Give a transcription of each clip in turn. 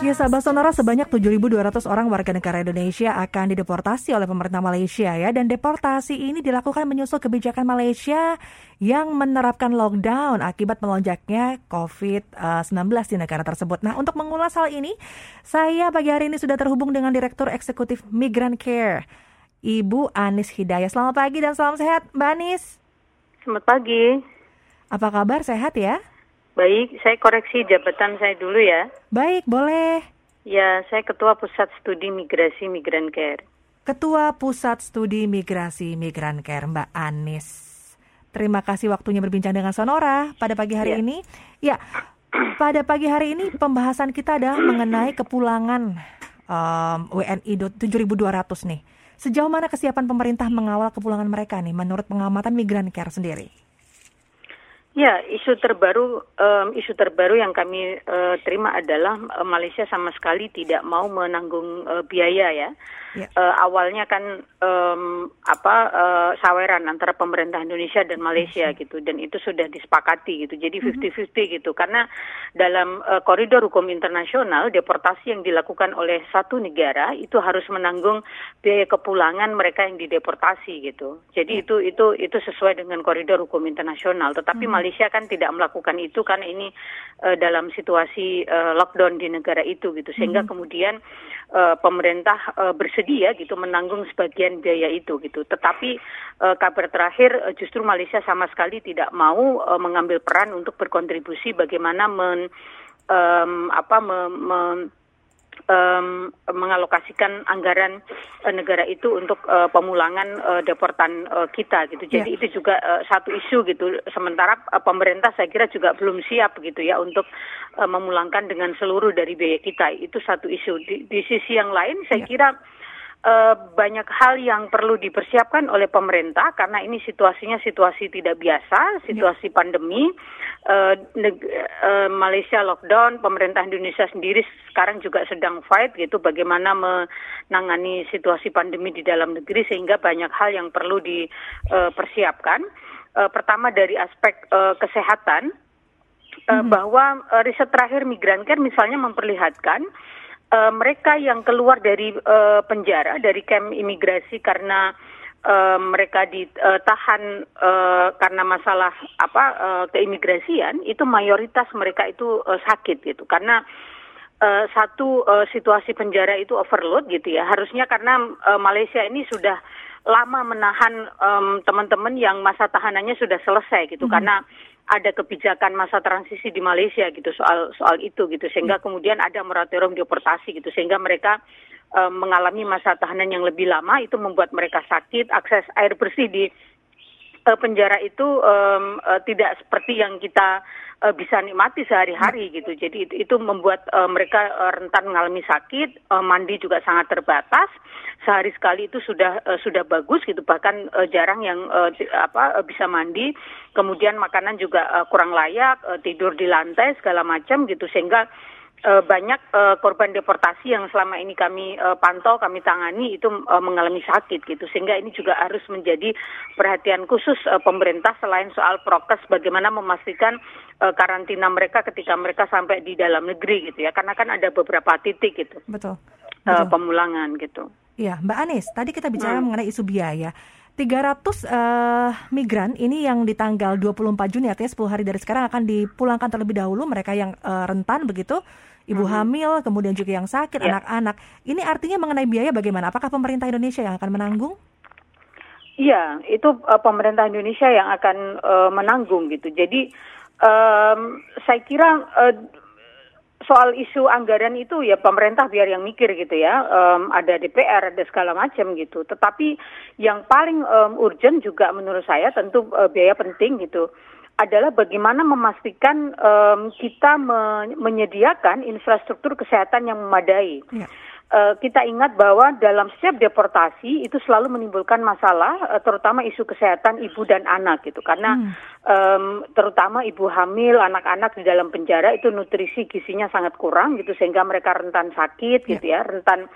Ya sahabat Sonora sebanyak 7.200 orang warga negara Indonesia akan dideportasi oleh pemerintah Malaysia ya dan deportasi ini dilakukan menyusul kebijakan Malaysia yang menerapkan lockdown akibat melonjaknya COVID-19 di negara tersebut. Nah untuk mengulas hal ini saya pagi hari ini sudah terhubung dengan Direktur Eksekutif Migrant Care Ibu Anis Hidayah. Selamat pagi dan salam sehat Mbak Anis. Selamat pagi. Apa kabar? Sehat ya? Baik, saya koreksi jabatan saya dulu ya. Baik, boleh. Ya, saya Ketua Pusat Studi Migrasi Migran Care. Ketua Pusat Studi Migrasi Migran Care, Mbak Anis. Terima kasih waktunya berbincang dengan Sonora pada pagi hari ya. ini. Ya, pada pagi hari ini pembahasan kita adalah mengenai kepulangan um, WNI 7.200 nih. Sejauh mana kesiapan pemerintah mengawal kepulangan mereka nih menurut pengamatan Migran Care sendiri? Ya, isu terbaru um, isu terbaru yang kami uh, terima adalah uh, Malaysia sama sekali tidak mau menanggung uh, biaya ya. Ya. Uh, awalnya kan um, apa uh, saweran antara pemerintah Indonesia dan Malaysia mm -hmm. gitu dan itu sudah disepakati gitu. Jadi 50-50 mm -hmm. gitu karena dalam uh, koridor hukum internasional deportasi yang dilakukan oleh satu negara itu harus menanggung biaya kepulangan mereka yang dideportasi gitu. Jadi yeah. itu itu itu sesuai dengan koridor hukum internasional. Tetapi mm -hmm. Malaysia kan tidak melakukan itu karena ini uh, dalam situasi uh, lockdown di negara itu gitu. Sehingga mm -hmm. kemudian uh, pemerintah uh, bersedia gitu menanggung sebagian biaya itu gitu. Tetapi uh, kabar terakhir uh, justru Malaysia sama sekali tidak mau uh, mengambil peran untuk berkontribusi bagaimana men um, apa me, me, um, mengalokasikan anggaran uh, negara itu untuk uh, pemulangan uh, deportan uh, kita gitu. Jadi yeah. itu juga uh, satu isu gitu. Sementara uh, pemerintah saya kira juga belum siap gitu ya untuk uh, memulangkan dengan seluruh dari biaya kita. Itu satu isu. Di, di sisi yang lain saya yeah. kira uh, banyak hal yang perlu dipersiapkan oleh pemerintah karena ini situasinya situasi tidak biasa, situasi ya. pandemi. Uh, uh, Malaysia lockdown, pemerintah Indonesia sendiri sekarang juga sedang fight gitu bagaimana menangani situasi pandemi di dalam negeri sehingga banyak hal yang perlu dipersiapkan. Uh, pertama dari aspek uh, kesehatan uh, hmm. bahwa uh, riset terakhir Migran Care misalnya memperlihatkan uh, mereka yang keluar dari uh, penjara dari camp imigrasi karena uh, mereka ditahan uh, karena masalah apa uh, keimigrasian itu mayoritas mereka itu uh, sakit gitu. Karena uh, satu uh, situasi penjara itu overload gitu ya. Harusnya karena uh, Malaysia ini sudah lama menahan teman-teman um, yang masa tahanannya sudah selesai gitu. -hmm. karena ada kebijakan masa transisi di Malaysia gitu soal soal itu gitu sehingga hmm. kemudian ada moratorium deportasi gitu sehingga mereka um, mengalami masa tahanan yang lebih lama itu membuat mereka sakit akses air bersih di uh, penjara itu um, uh, tidak seperti yang kita uh, bisa nikmati sehari-hari gitu. Jadi itu, itu membuat uh, mereka rentan mengalami sakit uh, mandi juga sangat terbatas. Sehari sekali itu sudah uh, sudah bagus gitu. Bahkan uh, jarang yang uh, apa uh, bisa mandi. Kemudian makanan juga uh, kurang layak uh, tidur di lantai segala macam gitu. Sehingga banyak uh, korban deportasi yang selama ini kami uh, pantau, kami tangani itu uh, mengalami sakit gitu, sehingga ini juga harus menjadi perhatian khusus uh, pemerintah selain soal prokes, bagaimana memastikan uh, karantina mereka ketika mereka sampai di dalam negeri gitu ya, karena kan ada beberapa titik gitu, betul, betul. Uh, pemulangan gitu. Iya, Mbak Anies, tadi kita bicara hmm. mengenai isu biaya. 300 uh, migran ini yang di tanggal 24 Juni artinya 10 hari dari sekarang akan dipulangkan terlebih dahulu mereka yang uh, rentan begitu ibu hmm. hamil kemudian juga yang sakit ya. anak-anak yeah. ini artinya mengenai biaya bagaimana apakah pemerintah Indonesia yang akan menanggung Iya, itu uh, pemerintah Indonesia yang akan uh, menanggung gitu. Jadi um, saya kira uh, soal isu anggaran itu ya pemerintah biar yang mikir gitu ya um, ada DPR ada segala macam gitu tetapi yang paling um, urgent juga menurut saya tentu uh, biaya penting gitu adalah bagaimana memastikan um, kita me menyediakan infrastruktur kesehatan yang memadai. Ya. Uh, kita ingat bahwa dalam setiap deportasi itu selalu menimbulkan masalah, uh, terutama isu kesehatan ibu dan anak gitu, karena hmm. um, terutama ibu hamil, anak-anak di dalam penjara itu nutrisi gizinya sangat kurang gitu, sehingga mereka rentan sakit gitu ya, rentan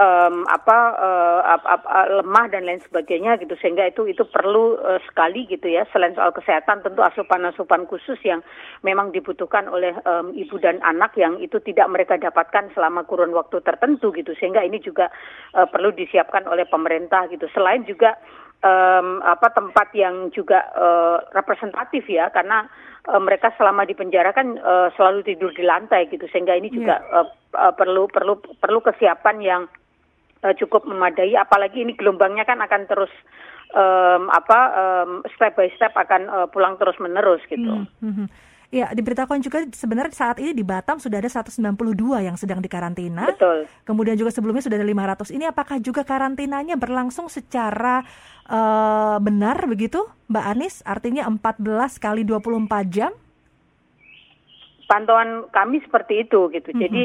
um, apa uh, ap, ap, lemah dan lain sebagainya gitu. Sehingga itu itu perlu uh, sekali gitu ya. Selain soal kesehatan tentu asupan-asupan khusus yang memang dibutuhkan oleh um, ibu dan anak yang itu tidak mereka dapatkan selama kurun waktu tertentu gitu. Sehingga ini juga uh, perlu disiapkan oleh pemerintah gitu. Selain juga um, apa tempat yang juga uh, representatif ya. Karena uh, mereka selama di penjara kan uh, selalu tidur di lantai gitu. Sehingga ini juga yeah. uh, uh, perlu perlu perlu kesiapan yang uh, cukup memadai apalagi ini gelombangnya kan akan terus um, apa um, step by step akan uh, pulang terus menerus gitu. Hmm, hmm. Ya, diberitakan juga sebenarnya saat ini di Batam sudah ada 192 yang sedang dikarantina. Betul. Kemudian juga sebelumnya sudah ada 500. Ini apakah juga karantinanya berlangsung secara uh, benar begitu, Mbak Anis? Artinya 14 kali 24 jam? Pantauan kami seperti itu gitu. Mm -hmm. Jadi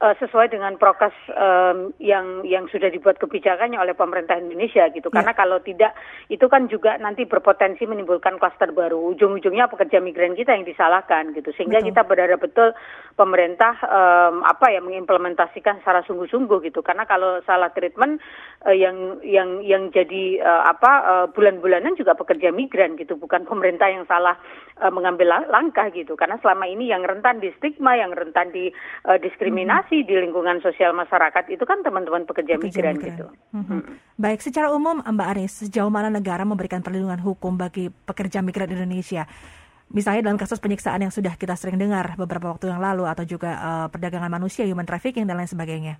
uh, sesuai dengan prokes um, yang yang sudah dibuat kebijakannya oleh pemerintah Indonesia gitu. Ya. Karena kalau tidak itu kan juga nanti berpotensi menimbulkan klaster baru. Ujung-ujungnya pekerja migran kita yang disalahkan gitu. Sehingga betul. kita berharap betul pemerintah um, apa ya mengimplementasikan secara sungguh-sungguh gitu. Karena kalau salah treatment uh, yang yang yang jadi uh, apa uh, bulan-bulanan juga pekerja migran gitu, bukan pemerintah yang salah uh, mengambil langkah gitu. Karena selama ini yang rentan di stigma, yang rentan di uh, diskriminasi hmm di lingkungan sosial masyarakat itu kan teman-teman pekerja, pekerja migran, migran gitu. Mm-hmm. Hmm. Baik, secara umum Mbak Aris, sejauh mana negara memberikan perlindungan hukum bagi pekerja migran Indonesia? Misalnya dalam kasus penyiksaan yang sudah kita sering dengar beberapa waktu yang lalu atau juga uh, perdagangan manusia, human trafficking dan lain sebagainya.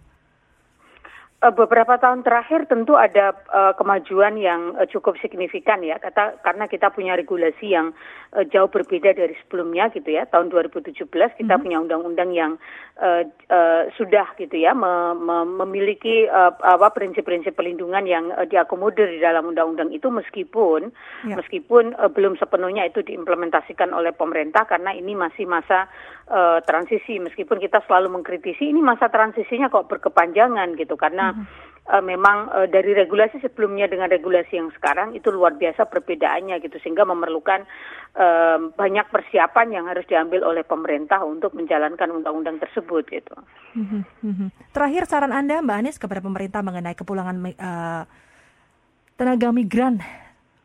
Eh, beberapa tahun terakhir tentu ada uh, kemajuan yang uh, cukup signifikan ya. Kata karena kita punya regulasi yang uh, jauh berbeda dari sebelumnya gitu ya. Tahun 2017 kita mm -hmm. punya undang-undang yang uh, uh, sudah gitu ya. Me me memiliki uh, apa prinsip-prinsip perlindungan yang uh, diakomodir di dalam undang-undang itu meskipun yeah. meskipun uh, belum sepenuhnya itu diimplementasikan oleh pemerintah karena ini masih masa uh, transisi. Meskipun kita selalu mengkritisi ini masa transisinya kok berkepanjangan gitu. Karena uh, memang uh, dari regulasi sebelumnya dengan regulasi yang sekarang itu luar biasa perbedaannya gitu sehingga memerlukan uh, banyak persiapan yang harus diambil oleh pemerintah untuk menjalankan undang-undang tersebut gitu. Mhm, mhm. Terakhir saran Anda Mbak Anies kepada pemerintah mengenai kepulangan uh, tenaga migran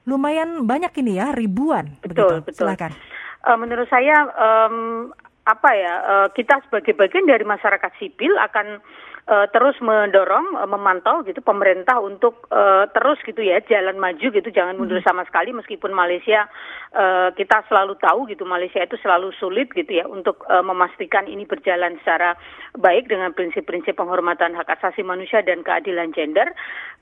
lumayan banyak ini ya ribuan betul begitu. betul silakan uh, menurut saya um, apa ya uh, kita sebagai bagian dari masyarakat sipil akan uh, terus mendorong uh, memantau gitu pemerintah untuk uh, terus gitu ya jalan maju gitu jangan mundur hmm. sama sekali meskipun Malaysia uh, kita selalu tahu gitu Malaysia itu selalu sulit gitu ya untuk uh, memastikan ini berjalan secara baik dengan prinsip-prinsip penghormatan hak asasi manusia dan keadilan gender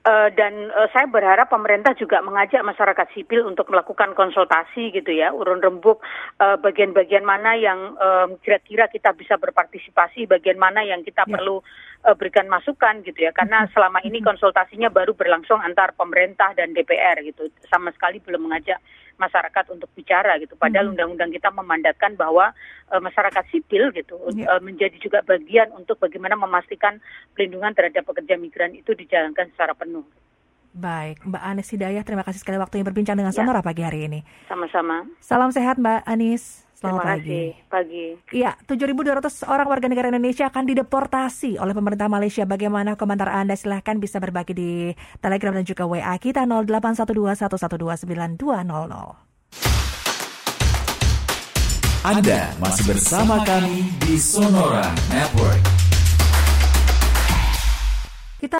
uh, dan uh, saya berharap pemerintah juga mengajak masyarakat sipil untuk melakukan konsultasi gitu ya urun rembuk bagian-bagian uh, mana yang kira-kira uh, kita bisa berpartisipasi bagian mana yang kita ya. perlu uh, berikan masukan gitu ya karena selama ini konsultasinya baru berlangsung antar pemerintah dan DPR gitu sama sekali belum mengajak masyarakat untuk bicara gitu padahal undang-undang kita memandatkan bahwa uh, masyarakat sipil gitu yeah. uh, menjadi juga bagian untuk bagaimana memastikan perlindungan terhadap pekerja migran itu dijalankan secara penuh. Baik, Mbak Anis Hidayah, terima kasih sekali waktunya berbincang dengan ya. Sonora pagi hari ini. Sama-sama. Salam sehat Mbak Anis. Selamat Terima kasih. Pagi. Iya, 7.200 orang warga negara Indonesia akan dideportasi oleh pemerintah Malaysia. Bagaimana komentar Anda? Silahkan bisa berbagi di Telegram dan juga WA kita 081211292200. Anda masih bersama kami di Sonora Network.